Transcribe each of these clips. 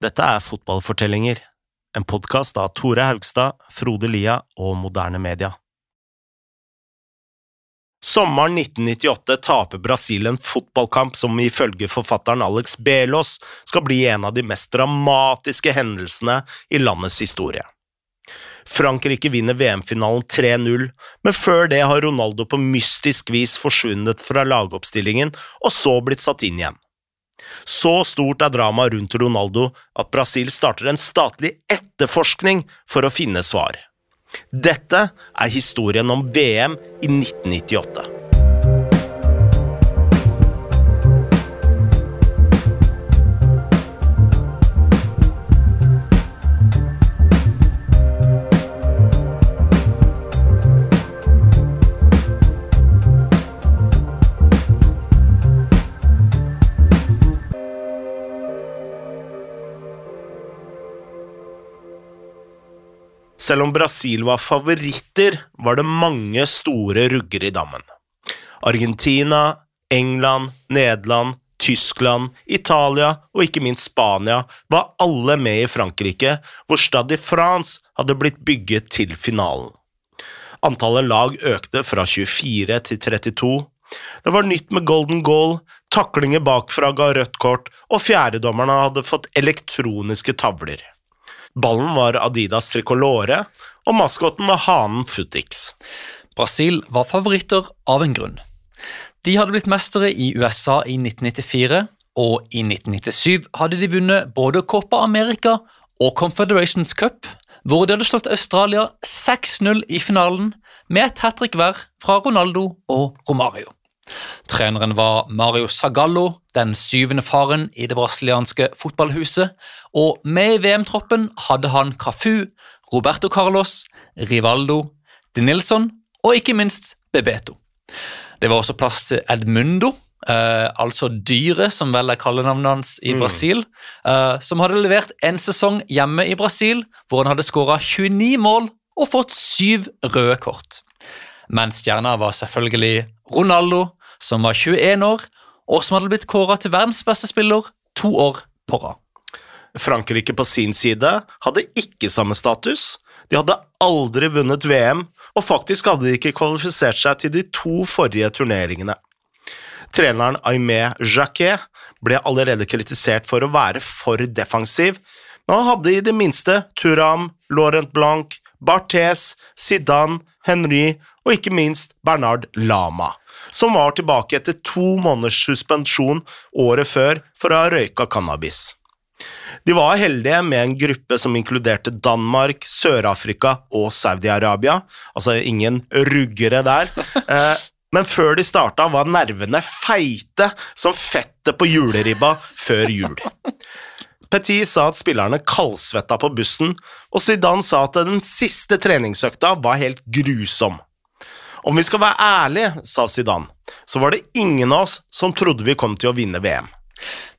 Dette er Fotballfortellinger, en podkast av Tore Haugstad, Frode Lia og Moderne Media. Sommeren 1998 taper Brasil en fotballkamp som ifølge forfatteren Alex Belos skal bli en av de mest dramatiske hendelsene i landets historie. Frankrike vinner VM-finalen 3-0, men før det har Ronaldo på mystisk vis forsvunnet fra lagoppstillingen og så blitt satt inn igjen. Så stort er dramaet rundt Ronaldo at Brasil starter en statlig etterforskning for å finne svar. Dette er historien om VM i 1998. Selv om Brasil var favoritter, var det mange store rugger i dammen. Argentina, England, Nederland, Tyskland, Italia og ikke minst Spania var alle med i Frankrike, hvor Stade France hadde blitt bygget til finalen. Antallet lag økte fra 24 til 32. Det var nytt med golden goal, taklinger bakfra ga rødt kort, og fjerdedommerne hadde fått elektroniske tavler. Ballen var Adidas tricolore, og maskoten var hanen Futix. Brasil var favoritter av en grunn. De hadde blitt mestere i USA i 1994, og i 1997 hadde de vunnet både Copa America og Confederations Cup, hvor de hadde slått Australia 6-0 i finalen, med et hat trick hver fra Ronaldo og Romario. Treneren var Mario Sagallo, den syvende faren i det brasilianske fotballhuset, og med i VM-troppen hadde han Cafu, Roberto Carlos, Rivaldo, De Nilsson og ikke minst Bebeto. Det var også plass til Edmundo, eh, altså dyret, som vel er kallenavnet hans i Brasil, eh, som hadde levert en sesong hjemme i Brasil, hvor han hadde skåra 29 mål og fått syv røde kort. Men stjerna var selvfølgelig Ronaldo, som var 21 år, og som hadde blitt kåra til verdens beste spiller to år på rad. Frankrike på sin side hadde ikke samme status. De hadde aldri vunnet VM, og faktisk hadde de ikke kvalifisert seg til de to forrige turneringene. Treneren Aimé Jacquet ble allerede kritisert for å være for defensiv, men han hadde i det minste Turam, Laurent Blanc, Barthes, Zidane, Henry og ikke minst Bernard Lama, som var tilbake etter to måneders suspensjon året før for å ha røyka cannabis. De var heldige med en gruppe som inkluderte Danmark, Sør-Afrika og Saudi-Arabia, altså ingen ruggere der. Eh, men før de starta, var nervene feite som fettet på juleribba før jul. Petit sa at spillerne kaldsvetta på bussen, og Zidane sa at den siste treningsøkta var helt grusom. Om vi skal være ærlige, sa Zidane, så var det ingen av oss som trodde vi kom til å vinne VM.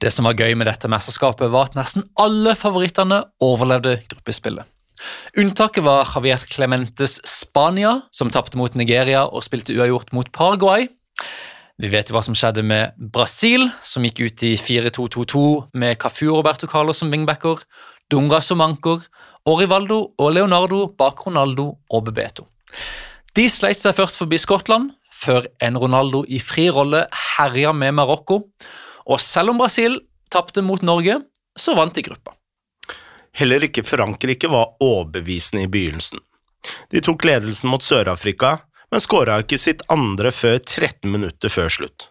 Det som var gøy med dette mesterskapet, var at nesten alle favorittene overlevde gruppespillet. Unntaket var Javier Clementes Spania, som tapte mot Nigeria og spilte uavgjort mot Paraguay. Vi vet jo hva som skjedde med Brasil, som gikk ut i 4-2-2-2 med Cafu Roberto Carlos som wingbacker, Dunga som anker, og Rivaldo og Leonardo bak Ronaldo og Bebeto. De sleit seg først forbi Skottland, før en Ronaldo i fri rolle herja med Marokko. Og selv om Brasil tapte mot Norge, så vant de gruppa. Heller ikke Frankrike var overbevisende i begynnelsen. De tok ledelsen mot Sør-Afrika, men skåra ikke sitt andre før 13 minutter før slutt.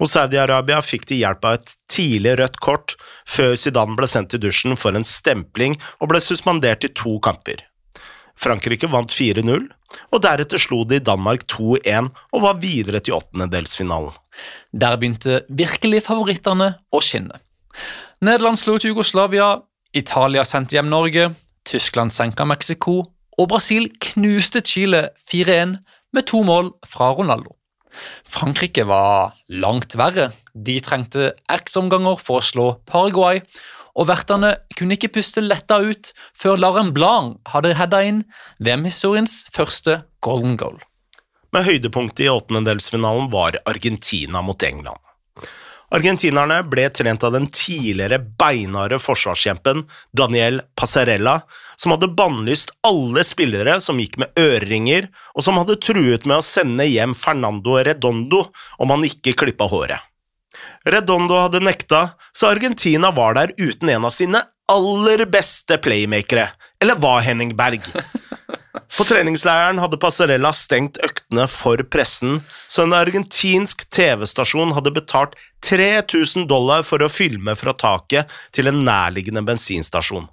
Mot Saudi-Arabia fikk de hjelp av et tidlig rødt kort før Zidane ble sendt til dusjen for en stempling og ble suspendert i to kamper. Frankrike vant 4-0, og deretter slo de Danmark 2-1 og var videre til åttendedelsfinalen. Der begynte virkelig favorittene å skinne. Nederland slo ut Jugoslavia, Italia sendte hjem Norge, Tyskland senka Mexico, og Brasil knuste Chile 4-1 med to mål fra Ronaldo. Frankrike var langt verre. De trengte X-omganger for å slå Paraguay, og vertene kunne ikke puste letta ut før Lauren Blanc hadde heada inn VM-historiens første golden goal. Men høydepunktet i åttendedelsfinalen var Argentina mot England. Argentinerne ble trent av den tidligere beinharde forsvarskjempen Daniel Passarella, som hadde bannlyst alle spillere som gikk med øreringer, og som hadde truet med å sende hjem Fernando Redondo om han ikke klippa håret. Redondo hadde nekta, så Argentina var der uten en av sine aller beste playmakere, eller hva, Henning Berg? På treningsleiren hadde Passarella stengt øktene for pressen, så en argentinsk TV-stasjon hadde betalt 3000 dollar for å filme fra taket til en nærliggende bensinstasjon.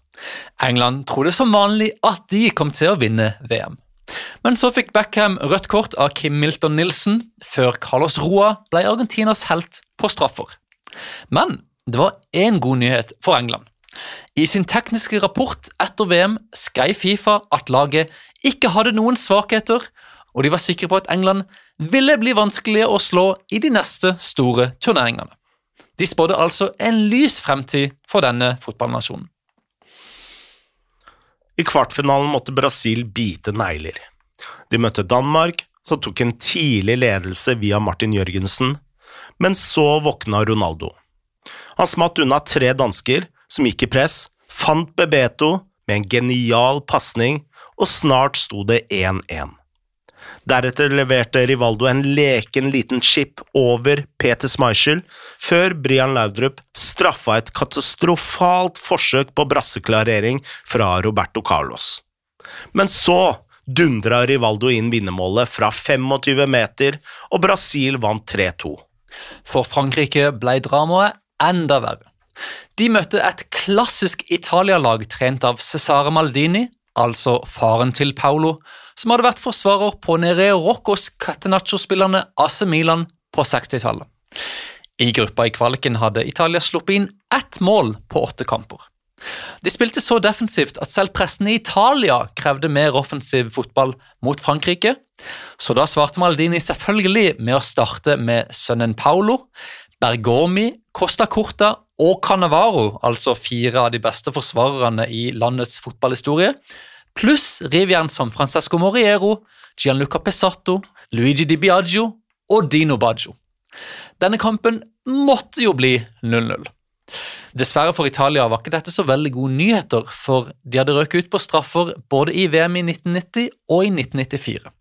England trodde som vanlig at de kom til å vinne VM. Men så fikk Beckham rødt kort av Kim Milton Nilsen, før Carlos Roa ble Argentinas helt på straffer. Men det var én god nyhet for England. I sin tekniske rapport etter VM skrev Fifa at laget ikke hadde noen svakheter, og de var sikre på at England ville bli vanskelige å slå i de neste store turneringene. De spådde altså en lys fremtid for denne fotballnasjonen. I kvartfinalen måtte Brasil bite negler. De møtte Danmark, som tok en tidlig ledelse via Martin Jørgensen, men så våkna Ronaldo. Han smatt unna tre dansker som gikk i press, fant Bebeto med en genial pasning, og snart sto det 1-1. Deretter leverte Rivaldo en leken liten chip over Peter Schmeichel, før Brian Laudrup straffa et katastrofalt forsøk på brasseklarering fra Roberto Carlos. Men så dundra Rivaldo inn vinnermålet fra 25 meter, og Brasil vant 3-2. For Frankrike ble dramaet enda verre. De møtte et klassisk Italia-lag trent av Cesare Maldini, altså faren til Paulo, som hadde vært forsvarer på Nereo Roccos Catenaccio-spillerne AC Milan på 60-tallet. I gruppa i kvaliken hadde Italia sluppet inn ett mål på åtte kamper. De spilte så defensivt at selv pressen i Italia krevde mer offensiv fotball mot Frankrike, så da svarte Maldini selvfølgelig med å starte med sønnen Paulo, Bergomi, Costa Corta og Cannavaro, altså fire av de beste forsvarerne i landets fotballhistorie, pluss rivjern som Francesco Moriero, Gianluca Pesatto, Luigi Di Biagio og Dino Baggio. Denne kampen måtte jo bli 0-0. Dessverre for Italia var ikke dette så veldig gode nyheter, for de hadde røket ut på straffer både i VM i 1990 og i 1994.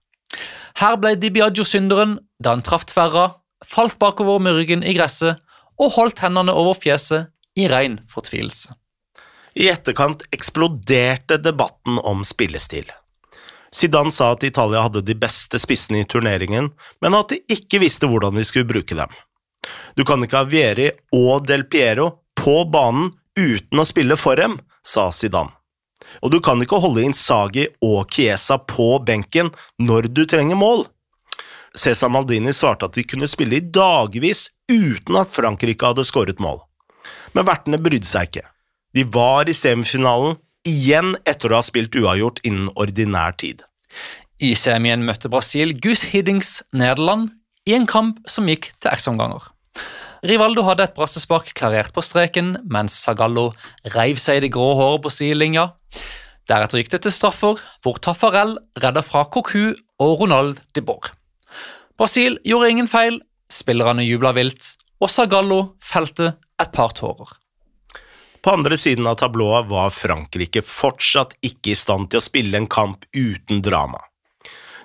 Her ble Di Biagio synderen da han traff tverra, falt bakover med ryggen i gresset og holdt hendene over fjeset i ren fortvilelse. I etterkant eksploderte debatten om spillestil. Zidane sa at Italia hadde de beste spissene i turneringen, men at de ikke visste hvordan de skulle bruke dem. Du kan ikke ha Vieri og Del Piero på banen uten å spille for dem, sa Zidane. Og du kan ikke holde Insagi og Chiesa på benken når du trenger mål. Cæsar Maldini svarte at de kunne spille i dagevis uten at Frankrike hadde skåret mål. Men vertene brydde seg ikke. De var i semifinalen igjen etter å ha spilt uavgjort innen ordinær tid. I semien møtte Brasil Gus Hiddings Nederland i en kamp som gikk til ekstraomganger. Rivaldo hadde et brassespark klarert på streken, mens Sagallo reiv seg i det grå håret på sidelinja. Deretter gikk det til straffer, hvor Taffarel redda fra Cocu og Ronald de Boer. Brasil gjorde ingen feil, spillerne jubla vilt, og Sagallo felte et par tårer. På andre siden av tablået var Frankrike fortsatt ikke i stand til å spille en kamp uten drama.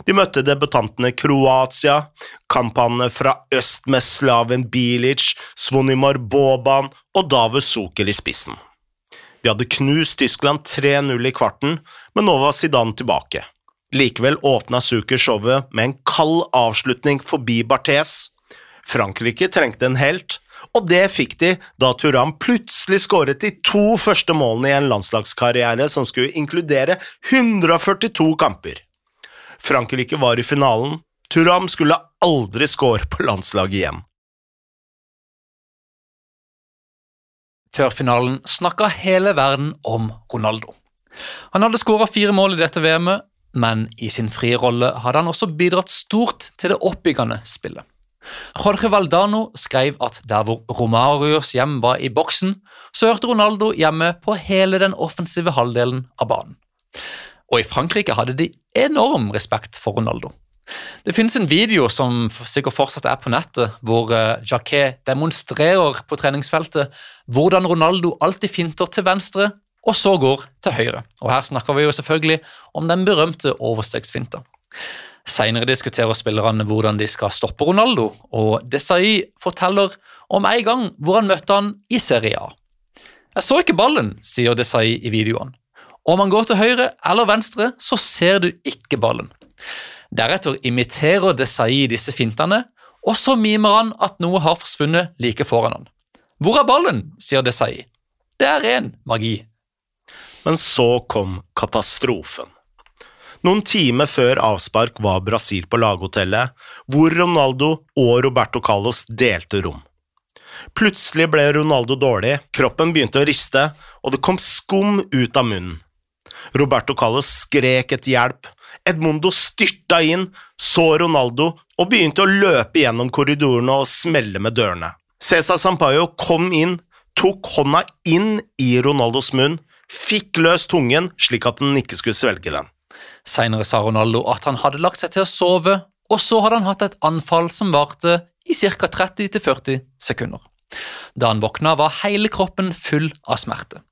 De møtte debutantene Kroatia, kampene fra øst med Slaven Bilic, Svonimar Boban og Davus Zucker i spissen. De hadde knust Tyskland 3-0 i kvarten, men nå var Zidane tilbake. Likevel åpna Zucker showet med en kald avslutning forbi Barthes. Frankrike trengte en helt, og det fikk de da Turam plutselig skåret de to første målene i en landslagskarriere som skulle inkludere 142 kamper. Frankrike var i finalen. Turam skulle aldri score på landslaget igjen. Før finalen snakka hele verden om Ronaldo. Han hadde skåra fire mål i dette VM-et, men i sin frie rolle hadde han også bidratt stort til det oppbyggende spillet. Jorge Valdano skrev at der hvor Romarios hjem var i boksen, så hørte Ronaldo hjemme på hele den offensive halvdelen av banen. Og i Frankrike hadde de enorm respekt for Ronaldo. Det finnes en video som sikkert fortsatt er på nettet, hvor uh, Jacquet demonstrerer på treningsfeltet hvordan Ronaldo alltid finter til venstre og så går til høyre. Og Her snakker vi jo selvfølgelig om den berømte overstegsfinta. Senere diskuterer spillerne hvordan de skal stoppe Ronaldo, og Desai forteller om en gang hvor han møtte han i Serie A. Jeg så ikke ballen, sier Desai i videoen. Om han går til høyre eller venstre, så ser du ikke ballen. Deretter imiterer Desai disse fintene, og så mimer han at noe har forsvunnet like foran han. Hvor er ballen? sier Desai. Det er ren magi. Men så kom katastrofen. Noen timer før avspark var Brasil på laghotellet, hvor Ronaldo og Roberto Carlos delte rom. Plutselig ble Ronaldo dårlig, kroppen begynte å riste, og det kom skum ut av munnen. Roberto Carlos skrek etter hjelp, Edmundo styrta inn, så Ronaldo og begynte å løpe gjennom korridorene og smelle med dørene. César Sampaio kom inn, tok hånda inn i Ronaldos munn, fikk løs tungen slik at den ikke skulle svelge den. Senere sa Ronaldo at han hadde lagt seg til å sove, og så hadde han hatt et anfall som varte i ca. 30-40 sekunder. Da han våkna, var hele kroppen full av smerte.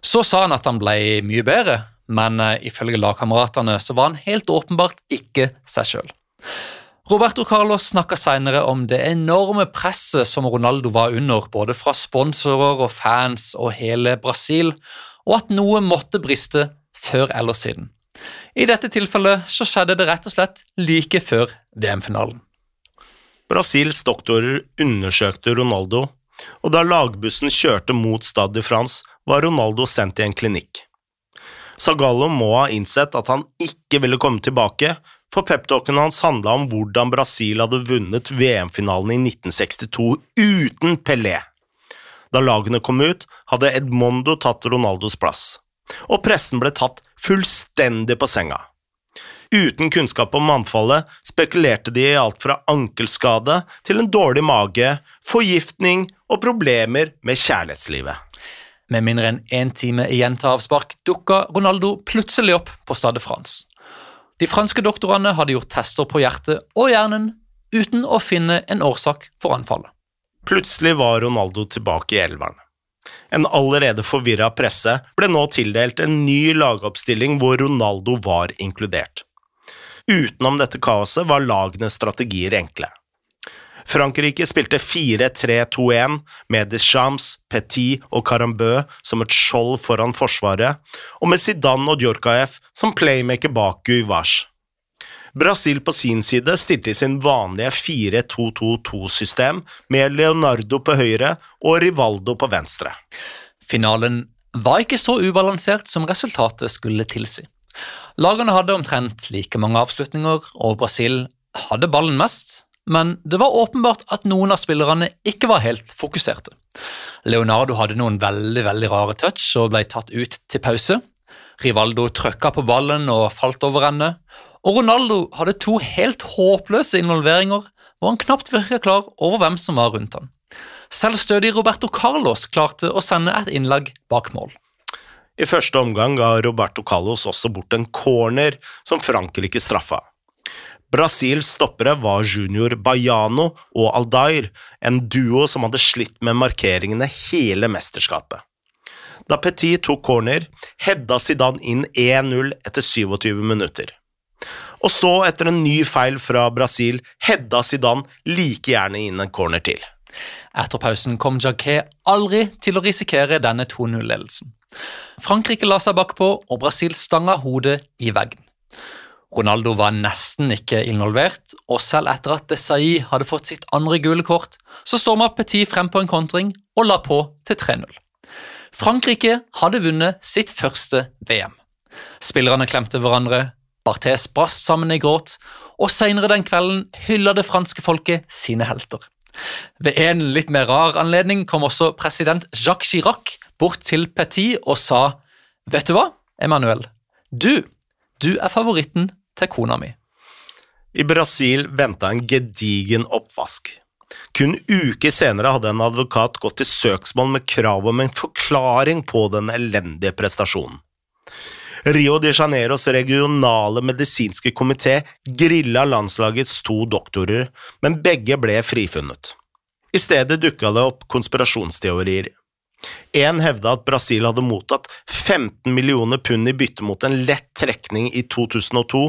Så sa han at han ble mye bedre, men uh, ifølge lagkameratene var han helt åpenbart ikke seg sjøl. Roberto Carlos snakka senere om det enorme presset som Ronaldo var under, både fra sponsorer og fans og hele Brasil, og at noe måtte briste før eller siden. I dette tilfellet så skjedde det rett og slett like før VM-finalen. Brasils doktorer undersøkte Ronaldo, og da lagbussen kjørte mot Stade de France, var Ronaldo sendt i en klinikk. Zagallo må ha innsett at han ikke ville komme tilbake, for peptalken hans handla om hvordan Brasil hadde vunnet VM-finalen i 1962 uten Pelé. Da lagene kom ut, hadde Edmondo tatt Ronaldos plass, og pressen ble tatt fullstendig på senga. Uten kunnskap om anfallet spekulerte de i alt fra ankelskade til en dårlig mage, forgiftning og problemer med kjærlighetslivet. Med mindre enn én time igjen til avspark dukka Ronaldo plutselig opp på Stade France. De franske doktorene hadde gjort tester på hjertet og hjernen uten å finne en årsak for anfallet. Plutselig var Ronaldo tilbake i elveren. En allerede forvirra presse ble nå tildelt en ny lagoppstilling hvor Ronaldo var inkludert. Utenom dette kaoset var lagenes strategier enkle. Frankrike spilte 4-3-2-1 med Deschamps, Petit og Carambeu som et skjold foran forsvaret, og med Zidane og Djorkaeff som playmaker bak Guivage. Brasil på sin side stilte i sin vanlige 4-2-2-2-system med Leonardo på høyre og Rivaldo på venstre. Finalen var ikke så ubalansert som resultatet skulle tilsi. Lagene hadde omtrent like mange avslutninger, og Brasil hadde ballen mest, men det var åpenbart at noen av spillerne ikke var helt fokuserte. Leonardo hadde noen veldig veldig rare touch og ble tatt ut til pause. Rivaldo trøkka på ballen og falt over ende. Og Ronaldo hadde to helt håpløse involveringer hvor han knapt virka klar over hvem som var rundt han. Selv stødig Roberto Carlos klarte å sende et innlegg bak mål. I første omgang ga Roberto Carlos også bort en corner som Frankrike straffa. Brasils stoppere var junior Baiano og Aldair, en duo som hadde slitt med markeringene hele mesterskapet. Da Petit tok corner, hedda Zidane inn 1-0 etter 27 minutter. Og så, etter en ny feil fra Brasil, hedda Zidane like gjerne inn en corner til. Etter pausen kom Jacquet aldri til å risikere denne 2-0-ledelsen. Frankrike la seg bakpå, og Brasil stanga hodet i veggen. Ronaldo var nesten ikke involvert, og selv etter at Desai hadde fått sitt andre gule kort, så storma Petit frem på en kontring og la på til 3-0. Frankrike hadde vunnet sitt første VM. Spillerne klemte hverandre, Barthes brast sammen i gråt, og senere den kvelden hylla det franske folket sine helter. Ved en litt mer rar anledning kom også president Jacques Chirac bort til Petit og sa Vet du hva, Emmanuel? Du, du er favoritten til kona mi. I Brasil venta en gedigen oppvask. Kun uker senere hadde en advokat gått til søksmål med krav om en forklaring på den elendige prestasjonen. Rio de Janeiros regionale medisinske komité grilla landslagets to doktorer, men begge ble frifunnet. I stedet dukka det opp konspirasjonsteorier. En hevda at Brasil hadde mottatt 15 millioner pund i bytte mot en lett trekning i 2002,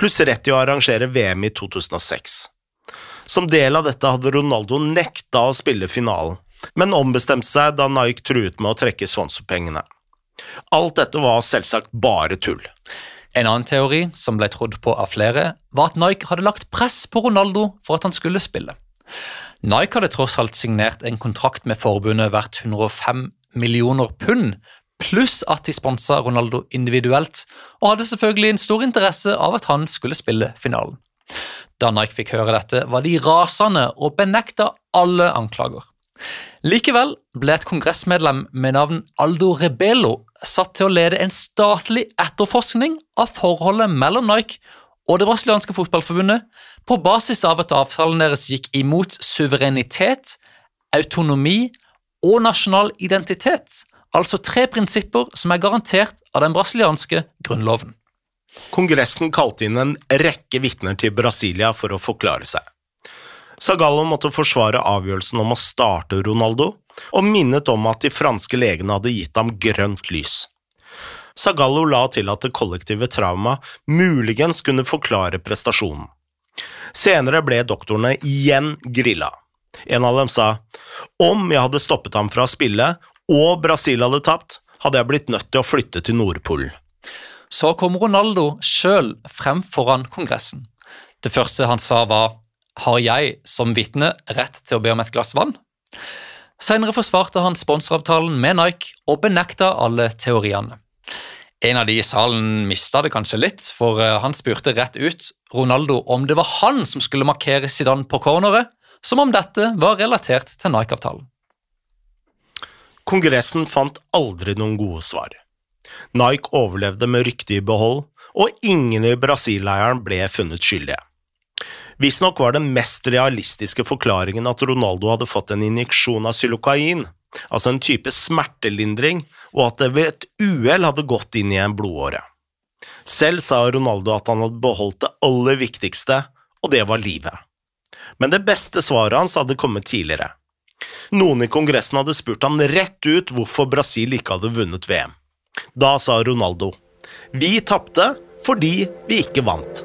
pluss rett til å arrangere VM i 2006. Som del av dette hadde Ronaldo nekta å spille finalen, men ombestemte seg da Nike truet med å trekke sponsorpengene. Alt dette var selvsagt bare tull. En annen teori, som ble trodd på av flere, var at Nike hadde lagt press på Ronaldo for at han skulle spille. Nike hadde tross alt signert en kontrakt med forbundet verdt 105 millioner pund, pluss at de sponsa Ronaldo individuelt, og hadde selvfølgelig en stor interesse av at han skulle spille finalen. Da Nike fikk høre dette, var de rasende og benekta alle anklager. Likevel ble et kongressmedlem med navn Aldo Rebelo satt til å lede en statlig etterforskning av forholdet mellom Nike og det brasilianske fotballforbundet på basis av at avtalen deres gikk imot suverenitet, autonomi og nasjonal identitet, altså tre prinsipper som er garantert av den brasilianske grunnloven. Kongressen kalte inn en rekke vitner til Brasilia for å forklare seg. Zagallo måtte forsvare avgjørelsen om å starte Ronaldo, og minnet om at de franske legene hadde gitt ham grønt lys. Zagallo la til at det kollektive trauma muligens kunne forklare prestasjonen. Senere ble doktorene igjen grilla. En av dem sa om jeg hadde stoppet ham fra å spille og Brasil hadde tapt, hadde jeg blitt nødt til å flytte til Nordpolen. Så kom Ronaldo sjøl frem foran Kongressen. Det første han sa var har jeg som vitne rett til å be om et glass vann? Senere forsvarte han sponsoravtalen med Nike og benekta alle teoriene. En av de i salen mista det kanskje litt, for eh, han spurte rett ut Ronaldo om det var han som skulle markere Zidane på corneret, som om dette var relatert til Nike-avtalen. Kongressen fant aldri noen gode svar. Nike overlevde med ryktet i behold, og ingen i Brasil-leiren ble funnet skyldige. Visstnok var den mest realistiske forklaringen at Ronaldo hadde fått en injeksjon av xylokain, altså en type smertelindring, og at det ved et uhell hadde gått inn i en blodåre. Selv sa Ronaldo at han hadde beholdt det aller viktigste, og det var livet. Men det beste svaret hans hadde kommet tidligere. Noen i Kongressen hadde spurt han rett ut hvorfor Brasil ikke hadde vunnet VM. Da sa Ronaldo vi tapte fordi vi ikke vant.